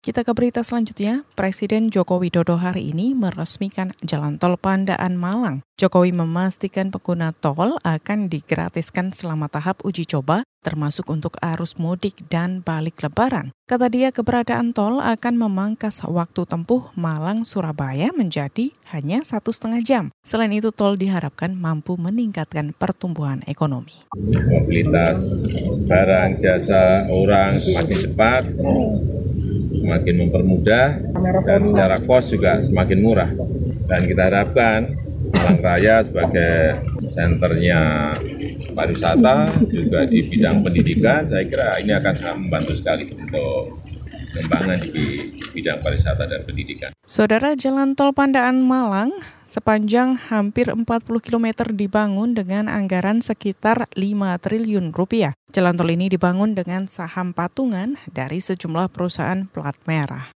Kita ke berita selanjutnya, Presiden Joko Widodo hari ini meresmikan jalan tol Pandaan Malang. Jokowi memastikan pengguna tol akan digratiskan selama tahap uji coba, termasuk untuk arus mudik dan balik lebaran. Kata dia, keberadaan tol akan memangkas waktu tempuh Malang-Surabaya menjadi hanya satu setengah jam. Selain itu, tol diharapkan mampu meningkatkan pertumbuhan ekonomi. Mobilitas barang, jasa, orang semakin cepat, semakin mempermudah dan secara kos juga semakin murah. Dan kita harapkan Malang Raya sebagai senternya pariwisata juga di bidang pendidikan, saya kira ini akan sangat membantu sekali untuk pengembangan di bidang pariwisata dan pendidikan. Saudara Jalan Tol Pandaan Malang sepanjang hampir 40 km dibangun dengan anggaran sekitar 5 triliun rupiah. Jalan tol ini dibangun dengan saham patungan dari sejumlah perusahaan plat merah.